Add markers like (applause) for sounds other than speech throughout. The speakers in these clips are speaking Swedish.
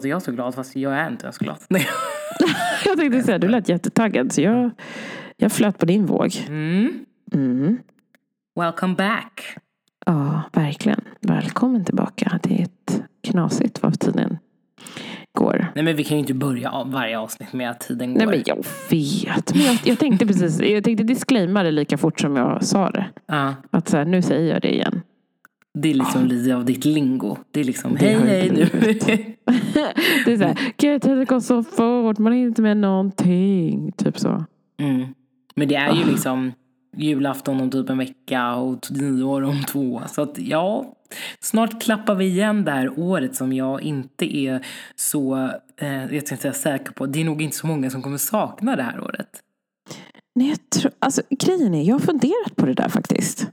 låter jag så glad fast jag är inte ens glad? Nej. (laughs) Jag tänkte säga, du lät jättetaggad så jag, jag flöt på din våg. Mm. Mm. Welcome back. Ja, verkligen. Välkommen tillbaka. Det är ett knasigt vad tiden går. Nej men vi kan ju inte börja varje avsnitt med att tiden går. Nej men jag vet. Men jag, jag tänkte precis, jag tänkte disclaima det lika fort som jag sa det. Ja, Att så här, nu säger jag det igen. Det är liksom lite av ditt lingo. Det är liksom Det hej det hej nu. (laughs) (laughs) Det är så här, gud tiden går så fort, man hinner inte med någonting. Typ så. Mm. Men det är ju Ah. liksom julafton om typ en vecka och nyår om två. Så att ja, snart klappar vi igen det här året som jag inte är så, eh, jag ska inte säga säker på. Det är nog inte så många som kommer sakna det här året. Nej, jag tror, alltså, grejen är, jag har funderat på det där faktiskt.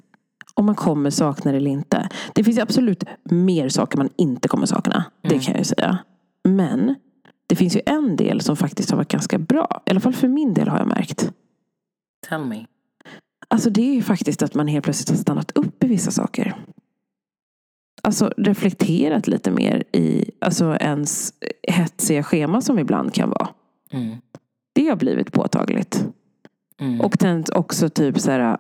Om man kommer sakna det eller inte. Det finns absolut mer saker man inte kommer sakna. Det Mm. kan jag ju säga. Men det finns ju en del som faktiskt har varit ganska bra. I alla fall för min del har jag märkt. Tell me. Alltså det är ju faktiskt att man helt plötsligt har stannat upp i vissa saker. Alltså reflekterat lite mer i alltså ens hetsiga schema som ibland kan vara. Mm. Det har blivit påtagligt. Mm. Och tänt också typ så här,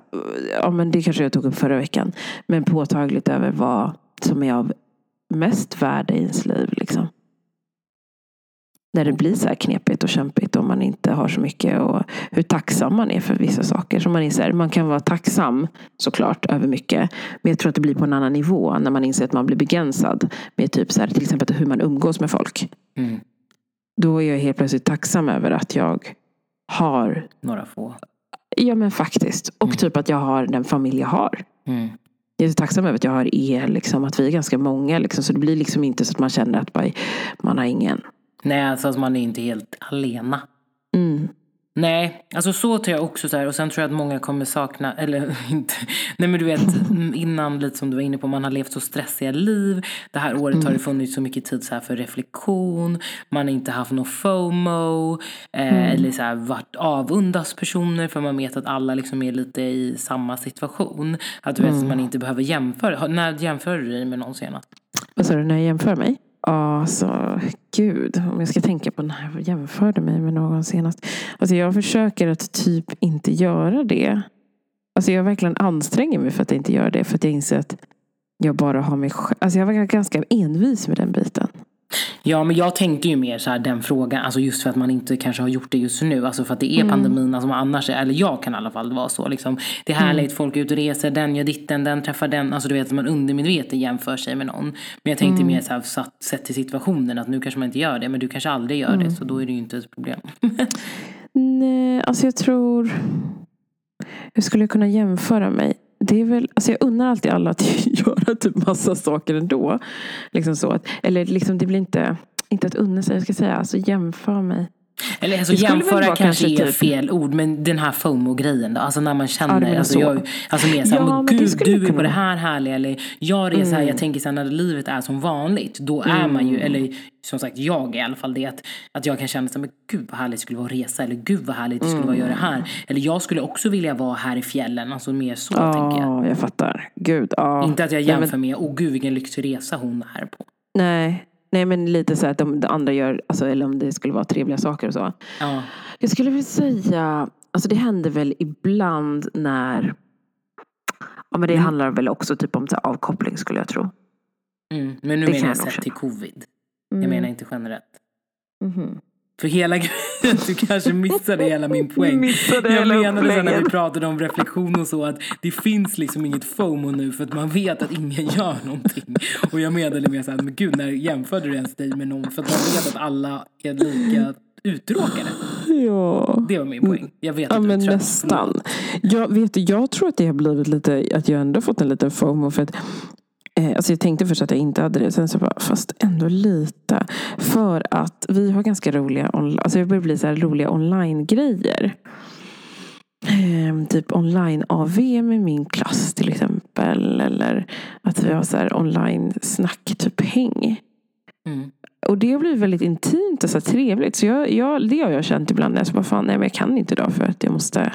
ja men det kanske jag tog upp förra veckan. Men påtagligt över vad som är av mest värde i ens liv liksom. När det blir så här knepigt och kämpigt och man inte har så mycket och hur tacksam man är för vissa saker. Så man, inser, man kan vara tacksam såklart över mycket. Men jag tror att det blir på en annan nivå när man inser att man blir begränsad. Med typ så här, till exempel hur man umgås med folk. Mm. Då är jag helt plötsligt tacksam över att jag har Några få. Ja men faktiskt. Och Mm. typ att jag har den familj jag har. Mm. Jag är så tacksam över att jag har er, liksom, att vi är ganska många. Liksom, så det blir liksom inte så att man känner att man har ingen. Nej, alltså att man är inte helt alena. Mm. Nej, alltså så tror jag också så här. Och sen tror jag att många kommer sakna, eller (laughs) inte. Nej men du vet, mm, innan lite som du var inne på, man har levt så stressiga liv. Det här året har det funnits så mycket tid så här för reflektion. Man har inte haft någon FOMO. Eh, Eller så här varit avundas personer för man vet att alla liksom är lite i samma situation. Att du vet att man inte behöver jämföra. När jämför du dig med någon senast? Vad sa du, när jag jämför mig? Alltså gud. Om jag ska tänka på när jag jämförde mig med någon senast. Alltså jag försöker att typ inte göra det. Alltså jag verkligen anstränger mig för att inte göra det. För att jag inser att jag bara har mig själv. Alltså jag var ganska envis med den biten. Ja, men jag tänkte ju mer så här den frågan, alltså just för att man inte kanske har gjort det just nu, alltså för att det är Mm. pandemin, alltså annars, eller jag kan i alla fall vara så liksom. Det är Mm. härligt, folk är ute och reser, den gör ditten, den träffar den, alltså du vet att man undermedvetet jämför sig med någon. Men jag tänkte Mm. mer så här, satt, sett till situationen, att nu kanske man inte gör det, men du kanske aldrig gör Mm. det, så då är det ju inte ett problem. (laughs) Nej, alltså jag tror... Hur skulle jag kunna jämföra mig? Det är väl, alltså jag unnar alltid alla att (laughs) göra typ massa saker ändå. Liksom så att, eller liksom det blir inte, inte att unna sig, jag ska säga, alltså jämför mig. Eller alltså jämföra kanske är typ- fel ord, men den här FOMO-grejen då. Alltså när man Ja, känner, menar alltså, så. jag, alltså mer såhär, Ja, men gud du är kunna på det här härliga. Eller jag reser här, jag tänker såhär när livet är som vanligt. Då är man ju, eller som sagt jag i alla fall det. Att, att jag kan känna såhär, men gud vad härligt det skulle vara att resa. Eller gud vad härligt det skulle vara att göra det här. Eller jag skulle också vilja vara här i fjällen. Alltså mer så tänker jag. Ja, jag fattar. Gud, ja. Inte att jag Nej, jämför men, med, åh gud vilken lyxig resa hon är på. nej, nej, men lite så att de, de andra gör, alltså, eller om det skulle vara trevliga saker och så. Ja. Jag skulle vilja säga, alltså det händer väl ibland när Ja men det Mm. handlar väl också typ om avkoppling skulle jag tro. Mm. Men nu Det menar jag sett till covid. Mm. Jag menar inte generellt. Mhm. För hela (laughs) grejen, du kanske missade hela min poäng. Missade jag menade sen när vi pratade om reflektion och så att det finns liksom inget FOMO nu för att man vet att ingen (laughs) gör någonting. Och jag menade mer såhär, men gud när jämförde du ens dig med någon? För att man vet att alla är lika uttråkade. Ja. Det var min poäng. Jag vet Ja att men nästan. Jag, vet, jag tror att det har blivit lite, att jag ändå fått en liten FOMO. För att, alltså jag tänkte först att jag inte hade det. Sen så bara, fast ändå lite. För att vi har ganska roliga, alltså det börjar bli så roliga online-grejer. Eh, typ online-AV med min klass till exempel. Eller att vi har så här online-snack, typ häng. Mm. Och det har blivit väldigt intimt och så här trevligt. Så jag, jag, det har jag känt ibland. Jag så bara, fan, nej men jag kan inte idag för att jag måste.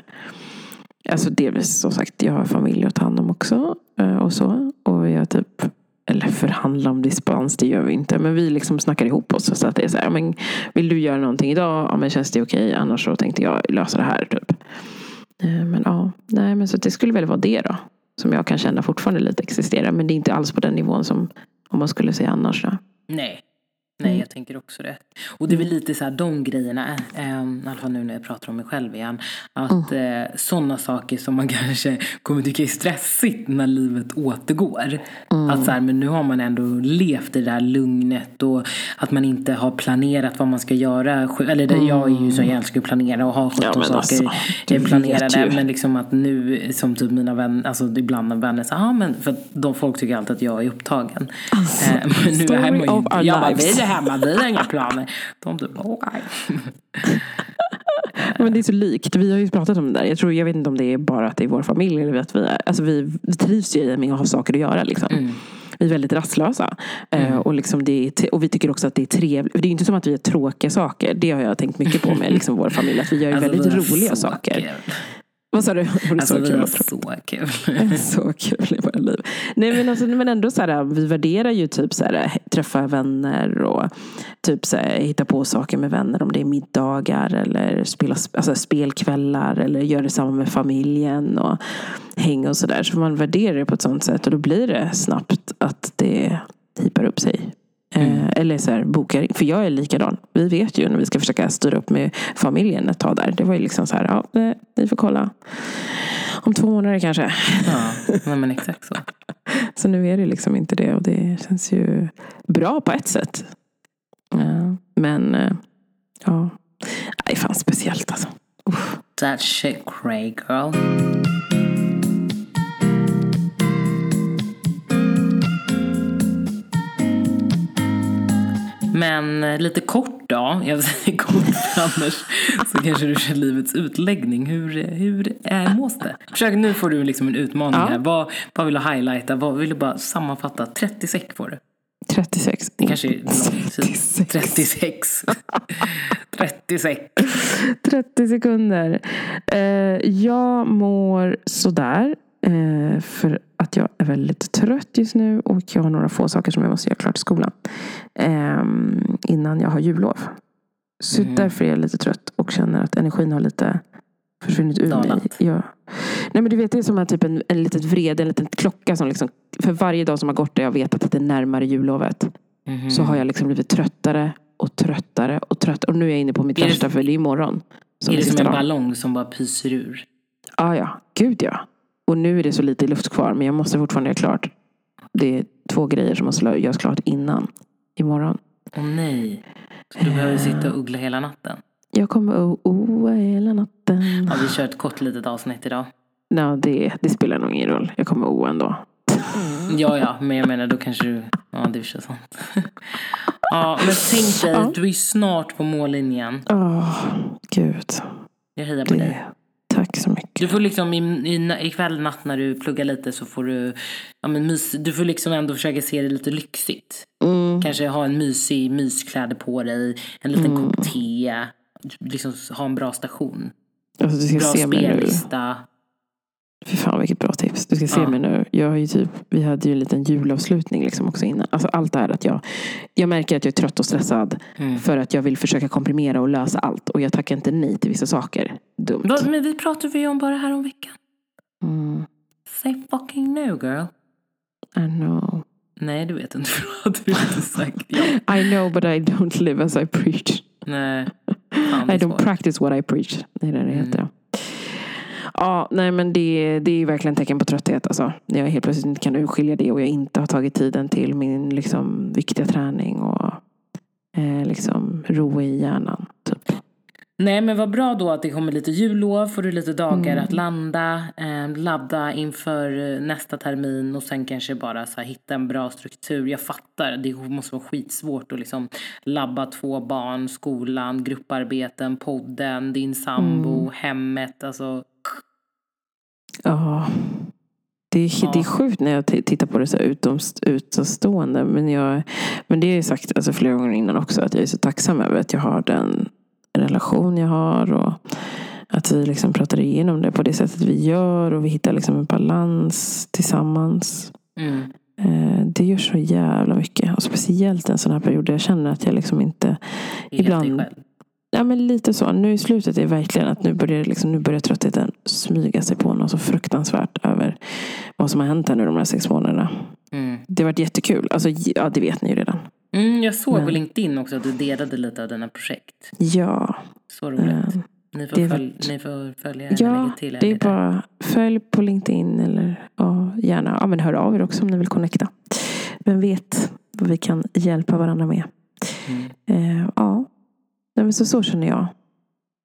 Alltså delvis som sagt, jag har familj att ta hand om också. Eh, och så. Och jag typ eller förhandla om dispens, det gör vi inte. Men vi liksom snackar ihop oss. Så att det är så här, men vill du göra någonting idag? Ja, men känns det okej? Okay? Annars så tänkte jag lösa det här. Typ. Eh, men ja, nej, men så det skulle väl vara det då. Som jag kan känna fortfarande lite existerar. Men det är inte alls på den nivån som om man skulle säga annars. Då. Nej, Nej, mm. jag tänker också det. Och det är väl lite så här de grejerna, äh, i alla fall nu när jag pratar om mig själv igen. Att mm. äh, sådana saker som man (laughs) kanske kommer tycka är stressigt när livet återgår. Mm. Att så här, men nu har man ändå levt i det där lugnet och att man inte har planerat vad man ska göra. Eller det, jag är ju så, jag älskar att planera och ha 17 ja, saker alltså, planerade. Men liksom att nu, som typ mina vänner, alltså ibland vänner säger, ah, men för de folk tycker alltid att jag är upptagen. Alltså, äh, (laughs) men nu är man ju, jag bara, hemma, vi har inga planer. De typ, okej. Men det är så likt. Vi har ju pratat om det där. Jag, tror, jag vet inte om det är bara att det är vår familj. Eller att vi, är, alltså vi, trivs ju med att ha saker att göra. Liksom. Mm. Vi är väldigt rastlösa. Eh, mm. Uh, och, liksom det är, och vi tycker också att det är trevligt. Det är inte som att vi gör tråkiga saker. Det har jag tänkt mycket på med (laughs) liksom vår familj. Att vi gör alltså, väldigt roliga saker. Kul. Vad sa du? Det alltså, så kul. Var så kul. (laughs) så kul i våra liv. Nej men, alltså, men ändå så här, vi värderar ju typ så här, träffa vänner och typ så här, hitta på saker med vänner. Om det är middagar eller spela, alltså, spelkvällar eller göra detsamma med familjen och hänga och sådär. Så man värderar det på ett sånt sätt och då blir det snabbt att det hipar upp sig Mm. Eh, eller så här, bokar För jag är likadan. Vi vet ju när vi ska försöka styra upp med familjen ett tag där. Det var ju liksom så här, ja, ni får kolla. Om två månader kanske. Ja, (laughs) men exakt så. så nu är det liksom inte det. Och det känns ju bra på ett sätt. Ja, men eh, ja, det är fan speciellt alltså. Uff. That shit cray girl. Men eh, lite kort då, jag säger kort (laughs) annars så kanske du kör livets utläggning. Hur, hur är mås det? Försök, nu får du liksom en utmaning ja. här. Vad, vad vill du highlighta? Vad vill du bara sammanfatta? 30 sek får du. 36. Det kanske är lång tid. 36. 36. 30 sekunder. Uh, jag mår sådär. Uh, för att jag är väldigt trött just nu och jag har några få saker som jag måste göra klart i skolan. Um, innan jag har jullov. Så mm. därför är jag lite trött och känner att energin har lite försvunnit ur Dalat. mig. Ja. Nej men du vet det är som typ en, en litet vrede, en liten klocka som liksom för varje dag som har gått där jag vet att det är närmare jullovet. Mm. Så har jag liksom blivit tröttare och tröttare och tröttare. Och nu är jag inne på mitt är värsta för det är imorgon. Som är det som en dag. ballong som bara pyser ur? Ah, ja, gud ja. Och nu är det så lite luft kvar men jag måste fortfarande göra klart. Det är två grejer som måste göras klart innan imorgon. Åh oh, nej. Så du behöver sitta och uggla hela natten? Jag kommer att oa hela natten. Ja, vi kör ett kort litet avsnitt idag. No, det, det spelar nog ingen roll. Jag kommer oa ändå. Mm. Ja, ja, men jag menar då kanske du... Ja, det är så sant. ja, men tänk dig, ja. du är snart på mållinjen. Ja, oh, gud. Jag hejar på det, dig. Tack så mycket. Du får liksom i, i, ikväll natt när du pluggar lite så får du, ja men mys, du får liksom ändå försöka se det lite lyxigt. Mm. Kanske ha en mysig myskläder på dig, en liten mm. kopp te, liksom ha en bra station. Alltså, du ska bra se spellista. Fy fan vilket bra tips. Du ska se ja. mig nu. Jag har ju typ, vi hade ju en liten julavslutning liksom också innan. Alltså allt det här att jag, jag märker att jag är trött och stressad. Mm. För att jag vill försöka komprimera och lösa allt. Och jag tackar inte nej till vissa saker. Dumt. Va, men vi pratade ju om bara här om veckan. Mm. Say fucking no girl. I know. Nej, du vet inte. (laughs) Vad du inte sagt. (laughs) I know but I don't live as I preach. Nej. (laughs) I don't practice what I preach. Det är det det heter. Mm. Ja, nej men det, det är verkligen tecken på trötthet. Alltså. När jag helt plötsligt inte kan urskilja det och jag inte har tagit tiden till min liksom, viktiga träning och eh, liksom, ro i hjärnan. Typ. Nej men vad bra då att det kommer lite jullov, får du lite dagar mm. att landa, eh, ladda inför nästa termin och sen kanske bara så här, hitta en bra struktur. Jag fattar, det måste vara skitsvårt att liksom labba två barn, skolan, grupparbeten, podden, din sambo, mm. hemmet. Alltså Ja. Det är, ja. det är sjukt när jag tittar på det så utomstående. Men, jag, men det har jag sagt alltså, flera gånger innan också. Att jag är så tacksam över att jag har den relation jag har. Och att vi liksom pratar igenom det på det sättet vi gör. Och vi hittar liksom en balans tillsammans. Mm. Eh, det gör så jävla mycket. Och speciellt en sån här period där jag känner att jag liksom inte... Helt Ibland- dig själv. Ja men lite så. Nu i slutet är det verkligen att nu börjar, liksom, nu börjar tröttheten smyga sig på något så fruktansvärt över vad som har hänt här nu de här sex månaderna. Mm. Det har varit jättekul. Alltså, ja, det vet ni ju redan. Mm, jag såg på Men- LinkedIn också att du delade lite av dina projekt. Ja. Så roligt. eh, Ni får, följ, ni får följa eller Ja, lägga till. det är bara följ på LinkedIn eller ja, gärna ja, men hör av er också om ni vill connecta. Vem vet vad vi kan hjälpa varandra med. Mm. Eh, ja, Nej, men så, så känner jag.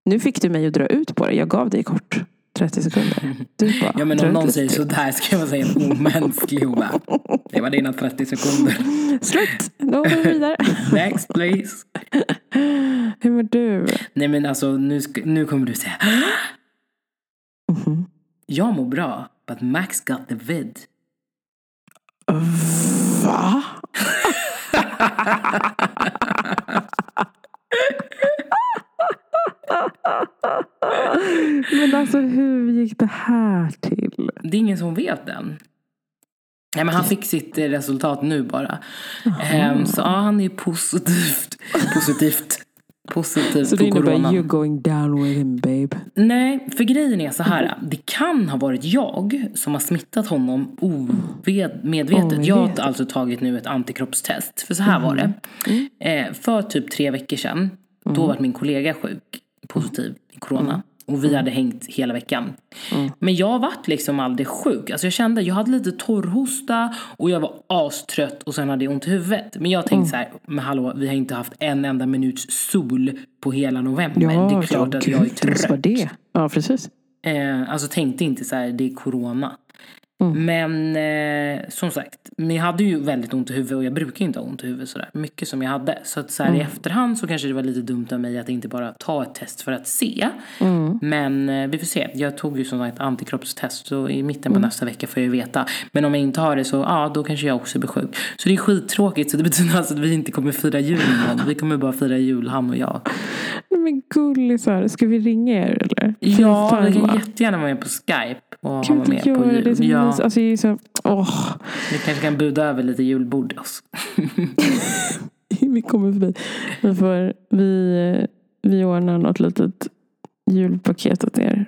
Nu fick du mig att dra ut på det. Jag gav dig kort 30 sekunder. Du (laughs) bara, Ja men om någon säger sådär ska jag säga omänsklig bara, Det var dina 30 sekunder. (laughs) Slut! Då går vi vidare. (laughs) Next please. Hur mår du? Nej men alltså nu, ska, nu kommer du säga (gasps) Mhm. Jag mår bra, but Max got the vid. Va? Men alltså hur gick det här till? Det är ingen som vet än. Nej men han fick sitt eh, resultat nu bara. Ehm, så ja, han är (laughs) positivt, positivt, positiv Så på det innebär you're going down with him babe. Nej, för grejen är så här. Det kan ha varit jag som har smittat honom omedvetet. Omedvetet. Jag har alltså tagit nu ett antikroppstest. För så här var det. Eh, för typ tre veckor sedan, då var min kollega sjuk, positiv i corona. Och vi hade hängt hela veckan. Men jag vart liksom aldrig sjuk. Alltså jag kände, jag hade lite torrhosta och jag var astrött och sen hade jag ont i huvudet. Men jag tänkte så här, men hallå, vi har inte haft en enda minuts sol på hela november. det är klart att jag är trött. det? Ja, precis. Eh, alltså tänkte inte så här, det är corona. Mm. Men eh, som sagt, men jag hade ju väldigt ont i huvudet och jag brukar inte ha ont i huvudet sådär mycket som jag hade. Så att så här, i Mm. efterhand så kanske det var lite dumt av mig att inte bara ta ett test för att se. Mm. Men eh, vi får se. Jag tog ju som sagt antikroppstest så i mitten Mm. på nästa vecka får jag ju veta. Men om jag inte har det så, ja då kanske jag också blir sjuk. Så det är skittråkigt så det betyder alltså att vi inte kommer fira jul någon. Vi kommer bara fira jul han och jag. Nej, Men gullisar, ska vi ringa er eller? Ja, vi kan jättegärna vara med på Skype och Kan med inte på göra det? som Ja, mys- Alltså, är så, åh, vi kanske kan buda över lite julbord till oss. (laughs) vi kommer förbi. Vi, får, vi, vi ordnar något litet julpaket åt er.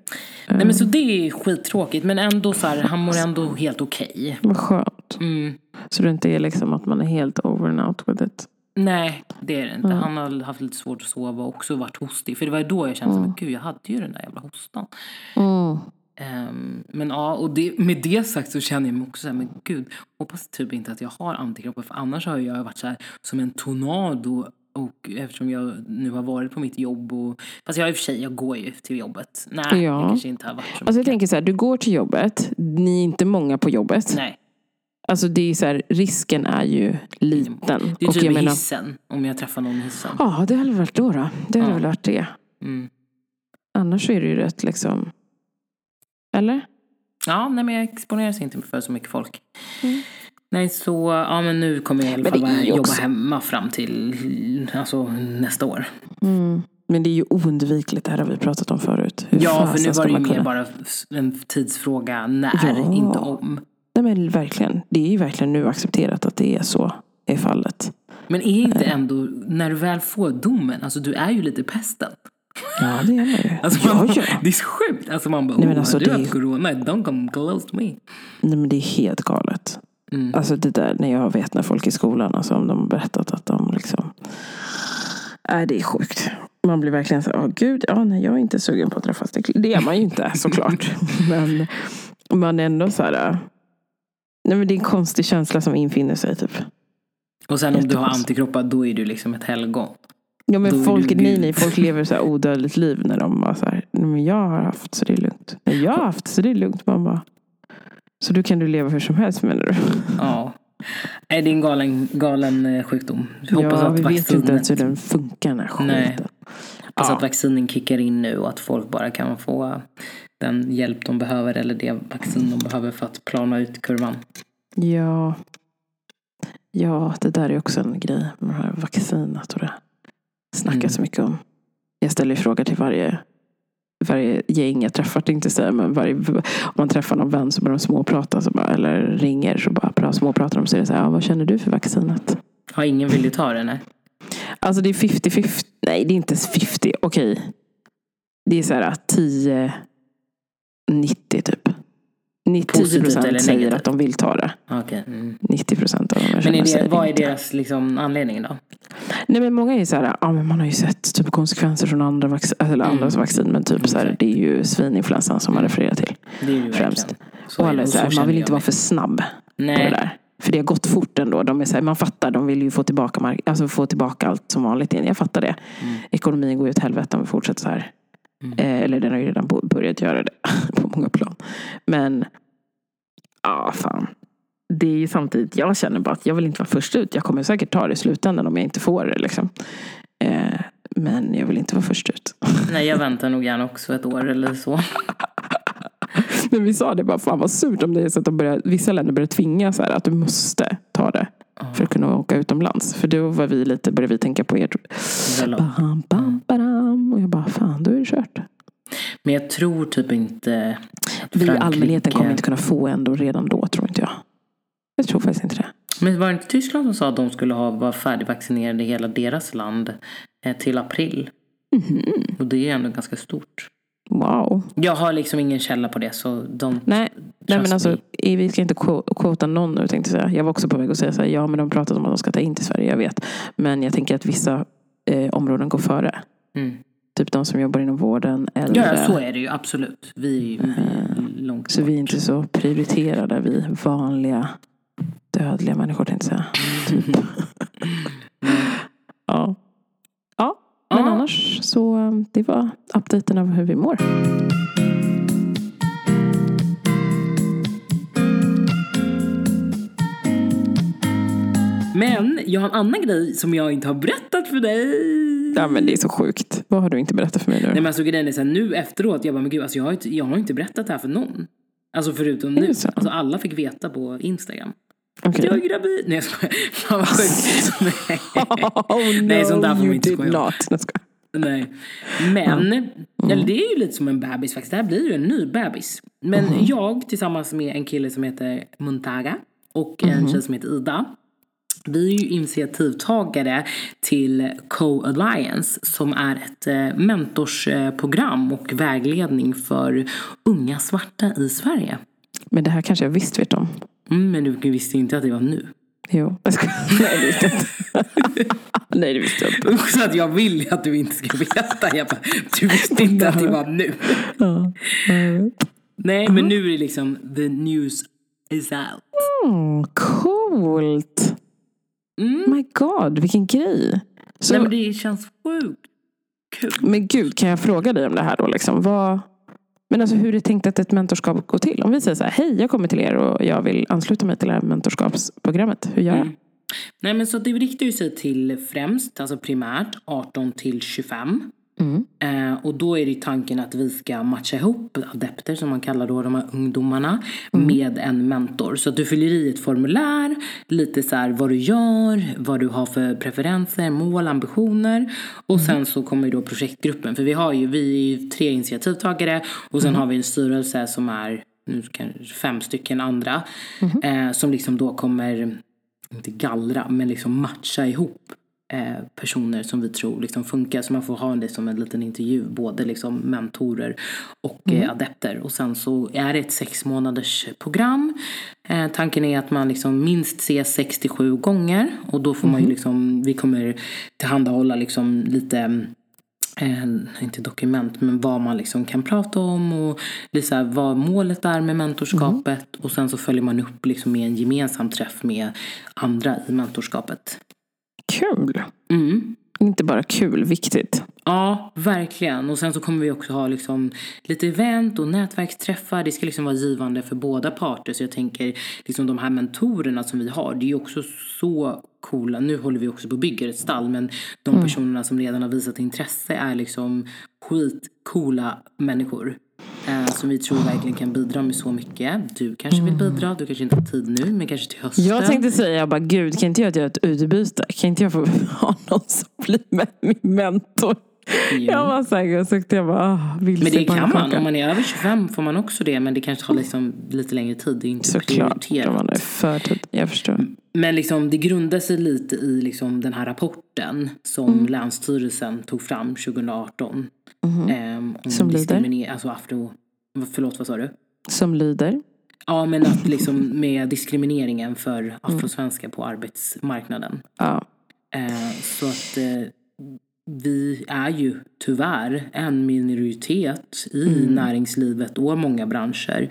Nej men så det är skittråkigt men ändå så här, han mår ändå helt okej. Vad skönt. Mm. Så det inte är liksom att man är helt over and out with it. Nej, det är det inte. Han har haft lite svårt att sova och också varit hostig. För det var då jag kände mm. gud jag hade ju den där jävla hostan. Mm. Ehm, men ja, och det, med det sagt så känner jag mig också så här, men gud, hoppas typ inte att jag har antikroppar för annars har jag varit så här som en tornado och eftersom jag nu har varit på mitt jobb och fast jag i och för sig, jag går ju till jobbet. Nej, Ja. jag kanske inte har varit så Alltså jag tänker så här, du går till jobbet, ni är inte många på jobbet. Nej, Alltså det är så här, risken är ju liten. det är Och typ jag i menar, hissen, om jag träffar någon i hissen. Ja, det hade väl varit då. då. Det hade Ja. väl varit det. Mm. Annars är det ju rätt liksom... Eller? Ja, nej men jag exponeras inte för så mycket folk. Mm. Nej, så ja men nu kommer jag i alla fall bara jobba också- hemma fram till alltså, nästa år. Mm. Men det är ju oundvikligt, det här har vi pratat om förut. Hur Ja, för nu var det ju mer kunna- bara en tidsfråga när, Ja. inte om. Nej men verkligen. Det är ju verkligen nu accepterat att det är så är fallet. Men är inte ändå, när du väl får domen, alltså du är ju lite pesten. Ja, det är man ju. Alltså, man, ja, ja. Det är så sjukt. Alltså man bara, Nej, oh, men alltså, har du det är haft corona? Don't come close to me. Nej men det är helt galet. Mm. Alltså det där när jag vet när folk i skolan, alltså om de har berättat att de liksom... Nej det är sjukt. Man blir verkligen så här, åh gud, ja nej jag är inte sugen på att träffas. Det det är man ju inte (laughs) såklart. men man är ändå så här... Nej men det är en konstig känsla som infinner sig typ. Och sen om du har antikroppar, då är du liksom ett helgon. Ja men du folk, nej nej, folk lever så här odödligt liv när de bara så här, nej men jag har haft så det är lugnt. Nej, jag har haft så det är lugnt. Man bara, så då kan du leva hur som helst menar du? Ja. Nej, det är en galen, galen eh, sjukdom. Jag hoppas ja, att vi vet ju inte ens hur vaccinet, den funkar den här skiten. Nej. hoppas Ja. att vaccinen kickar in nu och att folk bara kan få den hjälp de behöver eller det vaccin de behöver för att plana ut kurvan. Ja. Ja, det där är också en grej med det här vaccinet och det snackas Mm. så mycket om. Jag ställer frågor till varje varje gäng jag träffar, tänkte jag säga. Men varje, om man träffar någon vän så börjar de småprata. Så bara, eller ringer så bara, bara småpratar de. Så är det så här, ja, vad känner du för vaccinet? Ja, ingen vill ju ta det, nej. Alltså det är 50-50. Nej, det är inte 50. Okej. Det är så här 10 90 typ. 10 Positivt procent eller säger att de vill ta det. Okej. Mm. 90 procent av dem Men är det, vad är inte. deras liksom, anledning då? Nej men många är så här, ja men man har ju sett typ konsekvenser från andra vaccin, eller Mm. andras vaccin. Men typ så här, det är ju svininfluensan som man refererar till. Det är ju Främst. Så Och är alla det, är och så här, man vill inte vara för snabb på det Nej. där. För det har gått fort ändå. De är så här, man fattar, de vill ju få tillbaka, mark- alltså få tillbaka allt som vanligt igen. Jag fattar det. Mm. Ekonomin går ju åt helvete om vi fortsätter så här. Mm. Eh, eller den har ju redan börjat göra det (laughs) på många plan. Men, ja fan. Det är ju samtidigt, jag känner bara att jag vill inte vara först ut. Jag kommer säkert ta det i slutändan om jag inte får det. Liksom. Eh, men jag vill inte vara först ut. (laughs) Nej, jag väntar nog gärna också ett år eller så. (laughs) Men vi sa det bara, fan vad surt om det är så att de börjar, vissa länder börjar tvinga så här, att du måste ta det. För att kunna åka utomlands. För då var vi lite, började vi tänka på. Väl- Bam, bam, badam. Och jag bara, fan då är det kört. Men jag tror typ inte att Vi Frankrike- allmänheten kommer inte kunna få ändå redan då, tror inte jag. Jag tror faktiskt inte det. Men var det inte Tyskland som sa att de skulle ha, vara färdigvaccinerade i hela deras land eh, till april? Mhm. Och det är ändå ganska stort. Wow. Jag har liksom ingen källa på det så de... Nej, nej men alltså, vi ska inte quota någon nu tänkte jag säga. Jag var också på väg att säga så här, ja men de pratar om att de ska ta in till Sverige, jag vet. Men jag tänker att vissa eh, områden går före. Mm. Typ de som jobbar inom vården. Eller, Ja, så är det ju absolut. Vi vi är långt Så vi är bort. inte så prioriterade, vi vanliga dödliga människor tänkte jag säga. Typ. (laughs) ja. ja, men Ja. annars så um, det var updaten av hur vi mår. Men jag har en annan grej som jag inte har berättat för dig. Ja men det är så sjukt. Vad har du inte berättat för mig nu? Nej men alltså grejen är så här, nu efteråt, jag bara men gud alltså jag har, inte, jag har inte berättat det här för någon. Alltså förutom nu. Alltså alla fick veta på Instagram. Okej. Jag är gravid. Nej jag skojar. (laughs) Fan vad sjukt. (laughs) Nej. Oh, Nej, sånt där får man inte skoja om. Nej. Men, eller det är ju lite som en bebis faktiskt. Det här blir ju en ny bebis. Men jag tillsammans med en kille som heter Muntaga och en tjej som heter Ida. Vi är ju initiativtagare till Co-Alliance som är ett eh, mentorsprogram och vägledning för unga svarta i Sverige. Men det här kanske jag visst vet om. Mm, men du visste inte att det var nu. Jo. (laughs) Nej det visste jag inte. (laughs) Nej det visste jag inte. Så att jag vill att du inte ska veta. Jag bara, du visste inte att det var nu. Ja. Nej, men nu är det liksom the news is out. Mm, coolt. Mm. My god, vilken grej. Så, Nej, men men, det känns sjukt kul. gud, kan jag fråga dig om det här då? Liksom? Vad, men alltså hur är det tänkt att ett mentorskap går till? Om vi säger så här, hej jag kommer till er och jag vill ansluta mig till det här mentorskapsprogrammet. Hur gör jag? Mm. Nej, men så det riktar ju sig till främst, alltså primärt 18 till 25. Mm. Eh, och då är det tanken att vi ska matcha ihop adepter, som man kallar då de här ungdomarna, Mm. med en mentor. Så att du fyller i ett formulär, lite så här vad du gör, vad du har för preferenser, mål, ambitioner. Och Mm. sen så kommer ju då projektgruppen, för vi har ju, vi är ju tre initiativtagare och sen Mm. har vi en styrelse som är nu kanske fem stycken andra. Mhm. Eh, som liksom då kommer, inte gallra, men liksom matcha ihop personer som vi tror liksom funkar. Så man får ha det som en liten intervju, både liksom mentorer och eh, adepter. Och sen så är det ett sex månaders program. Eh, tanken är att man liksom minst ses 67 gånger. Och då får man ju liksom, vi kommer tillhandahålla liksom lite eh, inte dokument, men vad man liksom kan prata om och här, vad målet är med mentorskapet. Och sen så följer man upp liksom med en gemensam träff med andra i mentorskapet. Kul. Mm. Inte bara kul, viktigt. Ja, verkligen. Och sen så kommer vi också ha liksom lite event och nätverksträffar. Det ska liksom vara givande för båda parter. Så jag tänker, liksom de här mentorerna som vi har, det är ju också så coola. Nu håller vi också på att bygga ett stall, men de personerna som redan har visat intresse är liksom skitcoola människor. Eh, som vi tror verkligen kan bidra med så mycket. Du kanske vill bidra, du kanske inte har tid nu, men kanske till hösten. Jag tänkte säga, jag bara, gud kan inte jag göra ett utbyte? Kan inte jag få (laughs) ha någon som blir med min mentor? Jo. Jag var säker och sökte jag bara, ah, vill Men det kan man. Om man är över 25 får man också det. Men det kanske tar liksom lite längre tid. Det är inte Såklart, om prioriterat. man är för tid. Jag förstår. Men liksom, det grundar sig lite i liksom den här rapporten som Mm. Länsstyrelsen tog fram 2018. ehm, om Som lyder? Alltså afro... Förlåt, vad sa du? Som lyder. Ja, men att liksom med diskrimineringen för afrosvenskar på arbetsmarknaden. Ja. Eh, så att eh, vi är ju tyvärr en minoritet i näringslivet och många branscher.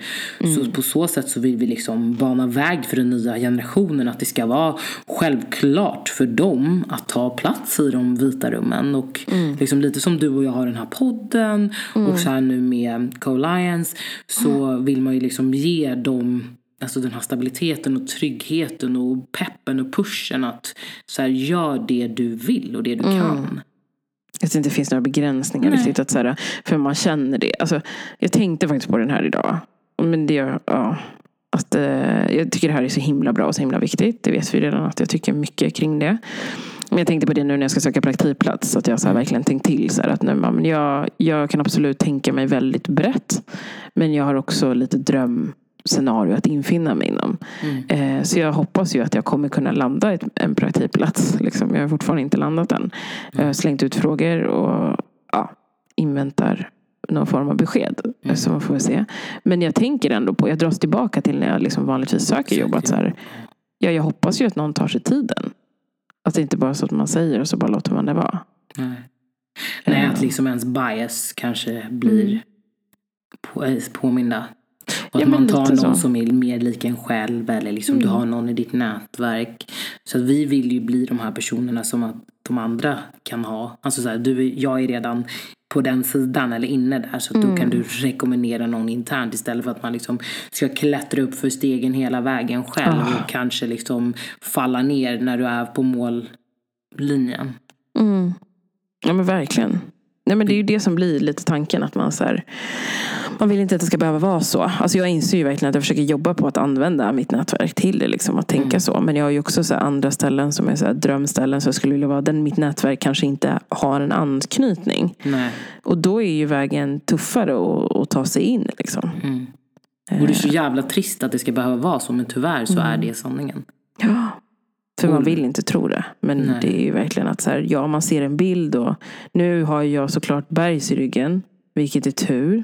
Så på så sätt så vill vi liksom bana väg för den nya generationen. Att det ska vara självklart för dem att ta plats i de vita rummen. Och liksom lite som du och jag har den här podden och så här nu med Co-Lions så vill man ju liksom ge dem Alltså den här stabiliteten och tryggheten och peppen och pushen att så här, gör det du vill och det du kan. Att det inte finns några begränsningar. Nej. Riktigt, att, så här, för man känner det. Alltså, jag tänkte faktiskt på den här idag. Men det, ja, att, eh, jag tycker det här är så himla bra och så himla viktigt. Det vet vi redan att jag tycker mycket kring det. Men jag tänkte på det nu när jag ska söka praktikplats. Att jag så verkligen tänkt till. Så att nu, men jag, jag kan absolut tänka mig väldigt brett. Men jag har också lite drömscenario att infinna mig inom. Eh, så jag hoppas ju att jag kommer kunna landa ett, en praktikplats. Liksom. Jag har fortfarande inte landat än. Jag har slängt ut frågor och ja, inväntar någon form av besked. Så man får vi se. Men jag tänker ändå på, jag dras tillbaka till när jag liksom vanligtvis söker jobb. Att så här, ja, jag hoppas ju att någon tar sig tiden. Att det inte bara är så att man säger och så bara låter man det vara. Nej. Nej, att liksom ens bias kanske blir på, eh, påminda. Och att man tar någon så. som är mer lik en själv eller liksom du har någon i ditt nätverk. Så att vi vill ju bli de här personerna som att de andra kan ha. Alltså så här, du, jag är redan på den sidan eller inne där så att då kan du rekommendera någon internt istället för att man liksom ska klättra upp för stegen hela vägen själv och kanske liksom falla ner när du är på mållinjen. Mm. Ja men verkligen. Nej, men det är ju det som blir lite tanken. Att man, så här, man vill inte att det ska behöva vara så. Alltså jag inser ju verkligen att jag försöker jobba på att använda mitt nätverk till det. Liksom, att tänka så. Men jag har ju också så andra ställen som är så drömställen. Så jag skulle vilja vara den mitt nätverk kanske inte har en anknytning. Nej. Och då är ju vägen tuffare att, att ta sig in. Liksom. Och det är så jävla trist att det ska behöva vara så men tyvärr så är det sanningen. Ja. För man vill inte tro det. Men Nej. det är ju verkligen att så här, ja, man ser en bild och nu har jag såklart bergs i ryggen. Vilket är tur.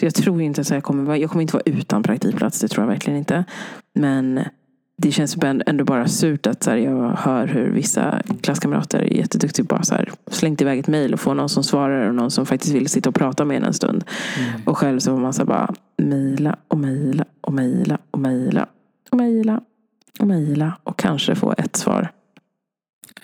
Så jag tror inte att jag kommer jag kommer inte vara utan praktikplats. Det tror jag verkligen inte. Men det känns ändå bara surt att så här, jag hör hur vissa klasskamrater är jätteduktiga på att slängt iväg ett mejl och får någon som svarar och någon som faktiskt vill sitta och prata med en en stund. Och själv så får man så här bara mejla och mejla och mejla och mejla och mejla och mejla och kanske få ett svar.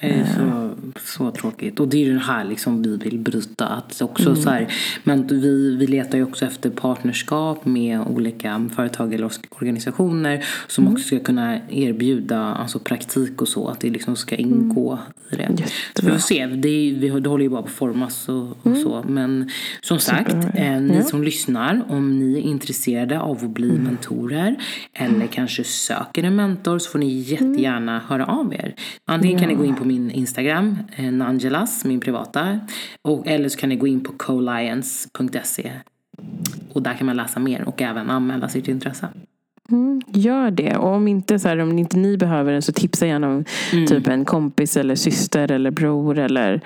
Det är så, så tråkigt. Och det är ju det här liksom vi vill bryta. Att också så här, men vi, vi letar ju också efter partnerskap med olika företag eller organisationer som också ska kunna erbjuda alltså praktik och så. Att det liksom ska ingå i det. Så vi får se. Det, är, vi, det håller ju bara på att formas och, och så. Men som sagt, eh, ni som lyssnar, om ni är intresserade av att bli mentorer eller kanske söker en mentor så får ni jättegärna höra av er. Antingen kan ni gå in på min Instagram, eh, Nangelas, min privata. Och, eller så kan ni gå in på colliance.se. Och där kan man läsa mer och även anmäla sitt intresse. Mm, gör det. Och om inte, så här, om inte ni behöver den så tipsa gärna om typ en kompis eller syster eller bror eller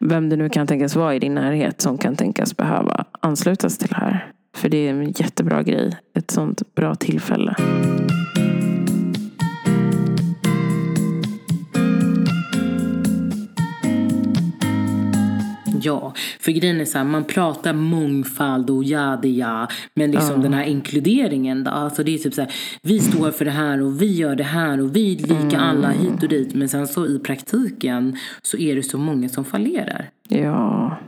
vem det nu kan tänkas vara i din närhet som kan tänkas behöva anslutas till det här. För det är en jättebra grej. Ett sånt bra tillfälle. Ja, för grejen är så här, man pratar mångfald och ja det ja. Men liksom den här inkluderingen då. Alltså det är typ så här, vi står för det här och vi gör det här och vi är lika alla hit och dit. Men sen så i praktiken så är det så många som fallerar. Ja.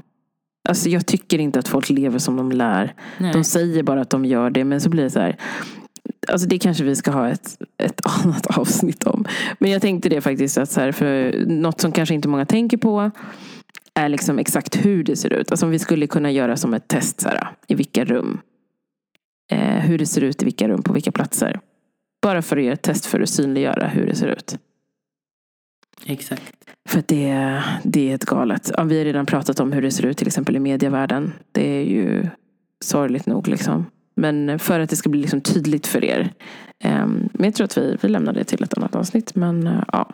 Alltså jag tycker inte att folk lever som de lär. Nej. De säger bara att de gör det men så blir det så här. Alltså det kanske vi ska ha ett, ett (laughs) annat avsnitt om. Men jag tänkte det faktiskt att så här, för något som kanske inte många tänker på är liksom exakt hur det ser ut. Alltså om vi skulle kunna göra som ett test så här, i vilka rum. Eh, hur det ser ut i vilka rum på vilka platser. Bara för att göra ett test för att synliggöra hur det ser ut. Exakt. För att det, det är helt galet. Ja, vi har redan pratat om hur det ser ut till exempel i medievärlden. Det är ju sorgligt nog liksom. Men för att det ska bli liksom tydligt för er. Um, men jag tror att vi, vi lämnar det till ett annat avsnitt. Men uh, ja.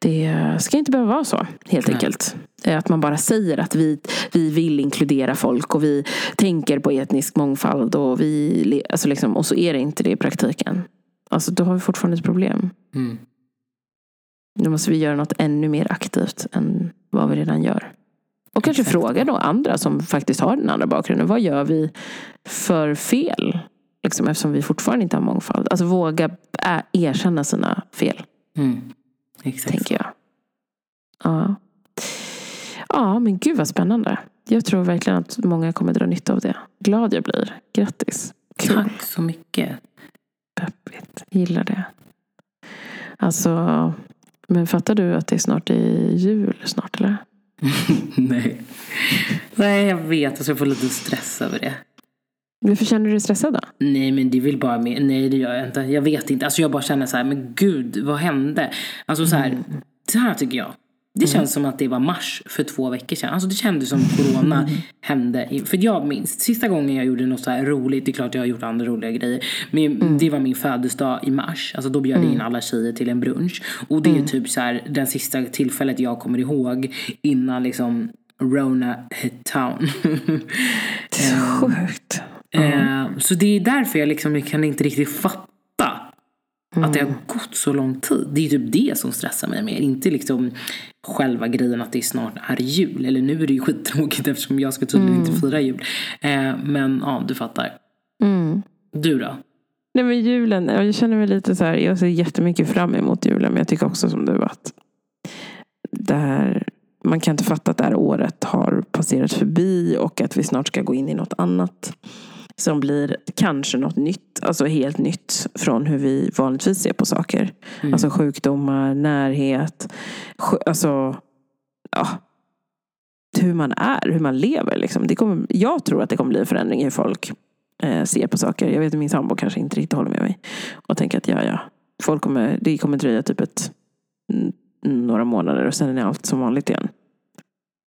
Det ska inte behöva vara så, helt Nej. enkelt. Att man bara säger att vi, vi vill inkludera folk och vi tänker på etnisk mångfald. Och, vi, alltså liksom, och så är det inte det i praktiken. Alltså då har vi fortfarande ett problem. Mm. Då måste vi göra något ännu mer aktivt än vad vi redan gör. Och kanske Exakt. fråga då andra som faktiskt har den andra bakgrunden. Vad gör vi för fel? Liksom, eftersom vi fortfarande inte har mångfald. Alltså våga erkänna sina fel. Mm. Exakt. Tänker jag. Ja. Ja, men gud vad spännande. Jag tror verkligen att många kommer dra nytta av det. Glad jag blir. Grattis. Kul. Tack så mycket. Peppigt. Gillar det. Alltså, men fattar du att det är snart i jul snart eller? (laughs) Nej. Nej, jag vet. Alltså jag får lite stress över det. Varför känner du dig stressad då? Nej men det vill bara med. Nej det gör jag inte. Jag vet inte. Alltså jag bara känner så här, men gud vad hände? Alltså så här, mm. så här tycker jag. Det mm. känns som att det var mars för två veckor sedan. Alltså det kändes som corona mm. hände. För jag minns, sista gången jag gjorde något så här roligt, det är klart jag har gjort andra roliga grejer. Men mm. det var min födelsedag i mars. Alltså då bjöd jag in mm. alla tjejer till en brunch. Och det är typ så här den sista tillfället jag kommer ihåg innan liksom Rona hit town. det (laughs) är så sjukt. Mm. Så det är därför jag liksom kan inte riktigt fatta Mm. Att det har gått så lång tid. Det är typ det som stressar mig mer. Inte liksom själva grejen att det snart är jul. Eller nu är det ju skittråkigt eftersom jag ska tydligen mm. inte fira jul. Eh, men ja, du fattar. Mm. Du då? Nej men julen, jag känner mig lite så här, jag ser jättemycket fram emot julen. Men jag tycker också som du att det här, man kan inte fatta att det här året har passerat förbi och att vi snart ska gå in i något annat som blir kanske något nytt, alltså helt nytt från hur vi vanligtvis ser på saker. Mm. Alltså sjukdomar, närhet, alltså ja, hur man är, hur man lever. Liksom. Det kommer, jag tror att det kommer bli en förändring i hur folk eh, ser på saker. Jag vet att min sambo kanske inte riktigt håller med mig. Och tänker att ja, ja, folk kommer, det kommer dröja typ ett, några månader och sen är allt som vanligt igen.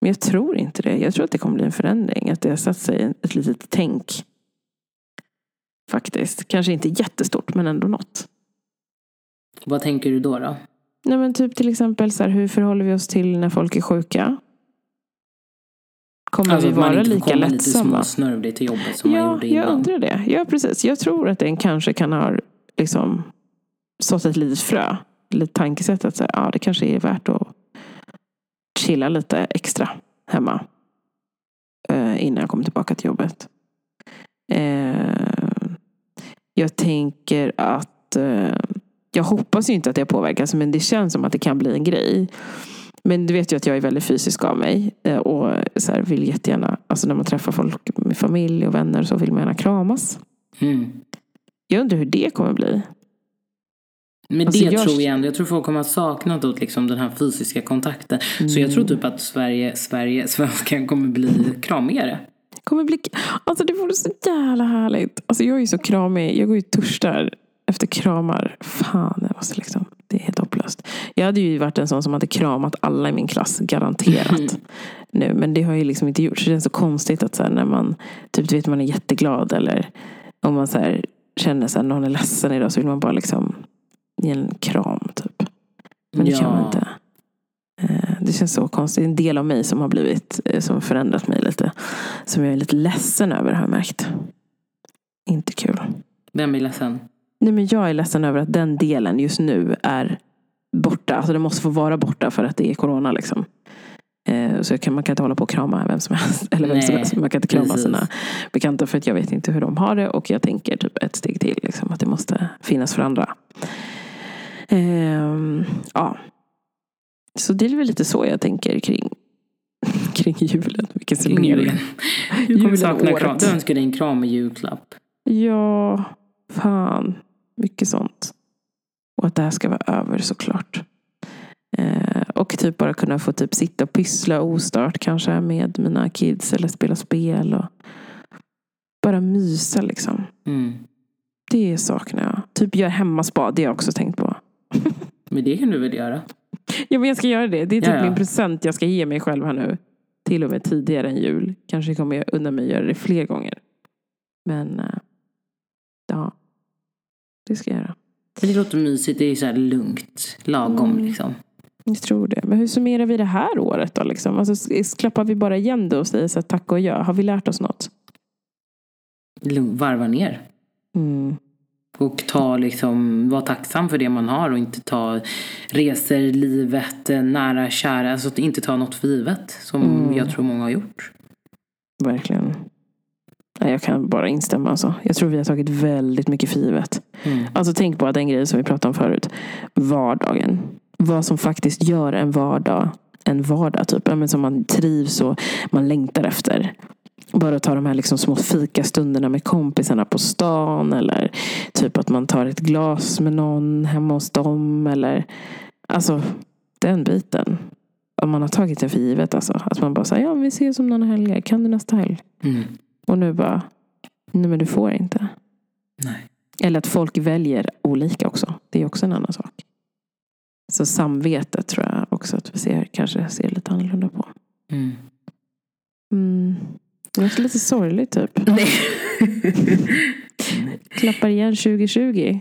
Men jag tror inte det. Jag tror att det kommer bli en förändring. Att det har satt sig ett litet tänk Faktiskt. Kanske inte jättestort men ändå något. Vad tänker du då? då? Nej, men typ till exempel så här, hur förhåller vi oss till när folk är sjuka? Kommer alltså, vi vara lika lättsamma? lite småsnörvlig till jobbet som ja, man gjorde innan. jag undrar det. Ja, precis. Jag tror att den kanske kan ha liksom sått ett litet frö. Lite tankesätt att så här, ja, det kanske är värt att chilla lite extra hemma. Eh, innan jag kommer tillbaka till jobbet. Eh, jag tänker att eh, jag hoppas ju inte att det påverkas men det känns som att det kan bli en grej. Men du vet ju att jag är väldigt fysisk av mig eh, och så här, vill jättegärna, alltså när man träffar folk med familj och vänner så vill man gärna kramas. Mm. Jag undrar hur det kommer bli. Men alltså, det jag... tror jag ändå. Jag tror folk kommer att sakna då, liksom, den här fysiska kontakten. Mm. Så jag tror typ att Sverige, Sverige, (laughs) svenskan kommer bli kramigare kommer bli... Alltså det vore så jävla härligt. Alltså jag är ju så kramig. Jag går ju törstar efter kramar. Fan, det, måste liksom, det är helt hopplöst. Jag hade ju varit en sån som hade kramat alla i min klass, garanterat. Mm. (laughs) Nu, men det har jag ju liksom inte gjort. Så det är så konstigt att så när man typ, du vet, man är jätteglad eller om man så här, känner att någon är ledsen idag så vill man bara liksom ge en kram. Typ. Men det ja. kan man inte. Eh, det känns så konstigt. En del av mig som har blivit, eh, som har förändrat mig lite. Som jag är lite ledsen över har jag märkt. Inte kul. Vem är ledsen? Nej men jag är ledsen över att den delen just nu är borta. Alltså den måste få vara borta för att det är corona liksom. Eh, så kan, man kan inte hålla på och krama vem som helst. (laughs) Eller vem som helst. Man kan inte krama precis. sina bekanta för att jag vet inte hur de har det. Och jag tänker typ ett steg till. Liksom, att det måste finnas för andra. Ehm, ja, så det är väl lite så jag tänker kring, (laughs) kring julen. Vilken summering. (laughs) Du kommer sakna kram. Du önskar dig en kram i julklapp. Ja, fan. Mycket sånt. Och att det här ska vara över såklart. Eh, och typ bara kunna få typ sitta och pyssla ostört kanske med mina kids. Eller spela spel. Och bara mysa liksom. Mm. Det saknar jag. Typ göra hemmaspa. Det har jag också tänkt på. (laughs) Men det kan du väl göra? Ja, men jag ska göra det. Det är typ Ja, ja. min present jag ska ge mig själv här nu. Till och med tidigare än jul. Kanske kommer jag undan mig att göra det fler gånger. Men eh, ja, det ska jag göra. Det låter mysigt. Det är så här lugnt. Lagom Mm. liksom. Jag tror det. Men hur summerar vi det här året då? Liksom? Alltså, klappar vi bara igen då och säger så här, tack och ja? Har vi lärt oss något? Varva ner. Mm. Och ta liksom, var tacksam för det man har och inte ta resor, livet, eh, nära, kära. Alltså att inte ta något för givet. Som Mm. jag tror många har gjort. Verkligen. Jag kan bara instämma. Alltså. Jag tror vi har tagit väldigt mycket för givet. Mm. Alltså tänk på den grejen som vi pratade om förut. Vardagen. Vad som faktiskt gör en vardag en vardag. Typ. Men som man trivs och man längtar efter. Bara ta de här liksom små fikastunderna med kompisarna på stan. Eller typ att man tar ett glas med någon hemma hos dem. Eller alltså den biten. Om man har tagit det för givet. Alltså. Att man bara säger ja vi ses om några helger. Kan du nästa helg? Mm. Och nu bara nej men du får inte. Nej. Eller att folk väljer olika också. Det är också en annan sak. Så samvetet tror jag också att vi ser, kanske ser lite annorlunda på. Mm. Mm. Det är lite sorgligt typ. (laughs) Nej. Klappar igen 2020.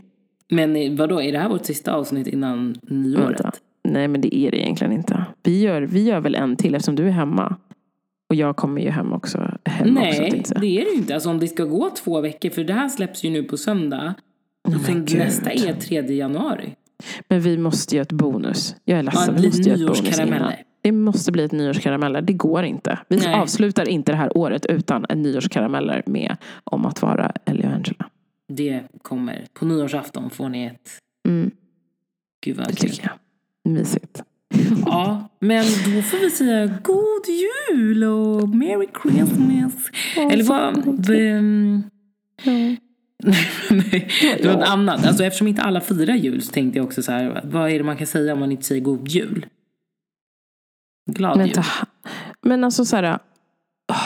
Men vadå, är det här vårt sista avsnitt innan nyåret? Vänta. Nej men det är det egentligen inte. Vi gör, vi gör väl en till eftersom du är hemma. Och jag kommer ju hem också. Hem också Nej, säga. det är det ju inte. Alltså om det ska gå två veckor, för det här släpps ju nu på söndag. Och sen nästa är 3 januari. Men vi måste göra ett bonus. Jag är Ja, ledsen. det vi måste göra ett bonus innan. Det måste bli ett nyårskarameller. Det går inte. Vi Nej. avslutar inte det här året utan en nyårskarameller med om att vara Ellie och Angela. Det kommer. På nyårsafton får ni ett... Mm, Gud vad det kul. tycker jag. Mysigt. Ja, men då får vi säga god jul och merry Christmas. Eller vad... Ja. Nej, (laughs) det var något annat. Alltså, eftersom inte alla firar jul så tänkte jag också så här, vad är det man kan säga om man inte säger god jul? Glad Men, ta, men alltså så här,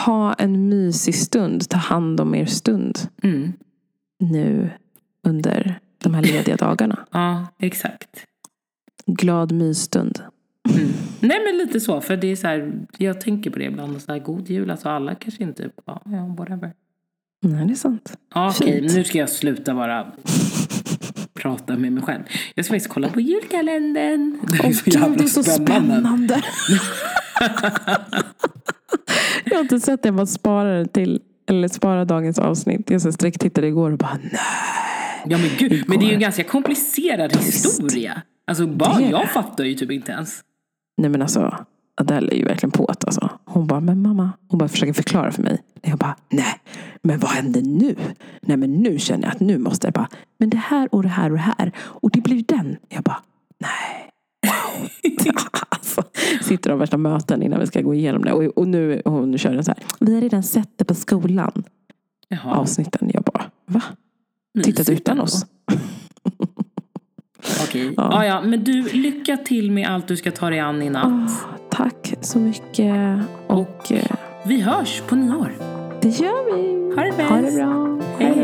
ha en mysig stund. Ta hand om er stund Mm. nu under de här lediga dagarna. (laughs) Ja, exakt. Glad mysstund. Mm. Nej men lite så, för det är så här, jag tänker på det ibland. Så här, god jul, alltså alla kanske inte, ja, whatever. Nej, det är sant. Ja, okej, nu ska jag sluta bara prata med mig själv. Jag ska faktiskt kolla på julkalendern. Det är så gud, jävla det är så spännande. (laughs) jag har inte sett det. Jag sparar det till, eller sparar dagens avsnitt. Jag sträcktittade igår och bara nej. Ja men gud, men det är ju en Igår. ganska komplicerad historia. Alltså barn, Det jag fattar ju typ inte ens. Nej men alltså, Adele är ju verkligen på det alltså. Hon bara, men mamma. Hon bara försöker förklara för mig. Jag bara, nej. Men vad händer nu? Nej men nu känner jag att nu måste jag bara, men det här och det här och det här. Och det blir den. Jag bara, nej. Wow. (laughs) alltså, sitter de värsta möten innan vi ska gå igenom det. Och, och nu hon kör den så här. Vi har redan sett det på skolan. Jaha, Avsnitten. Jag bara, va? Tittat utan oss? Okej. (laughs) Ja. Ja. ja, men du, lycka till med allt du ska ta dig an i natt. Åh, tack så mycket. Och eh, Vi hörs på nyår. Det gör vi. Ha det bäst. Ha det bra. Hej.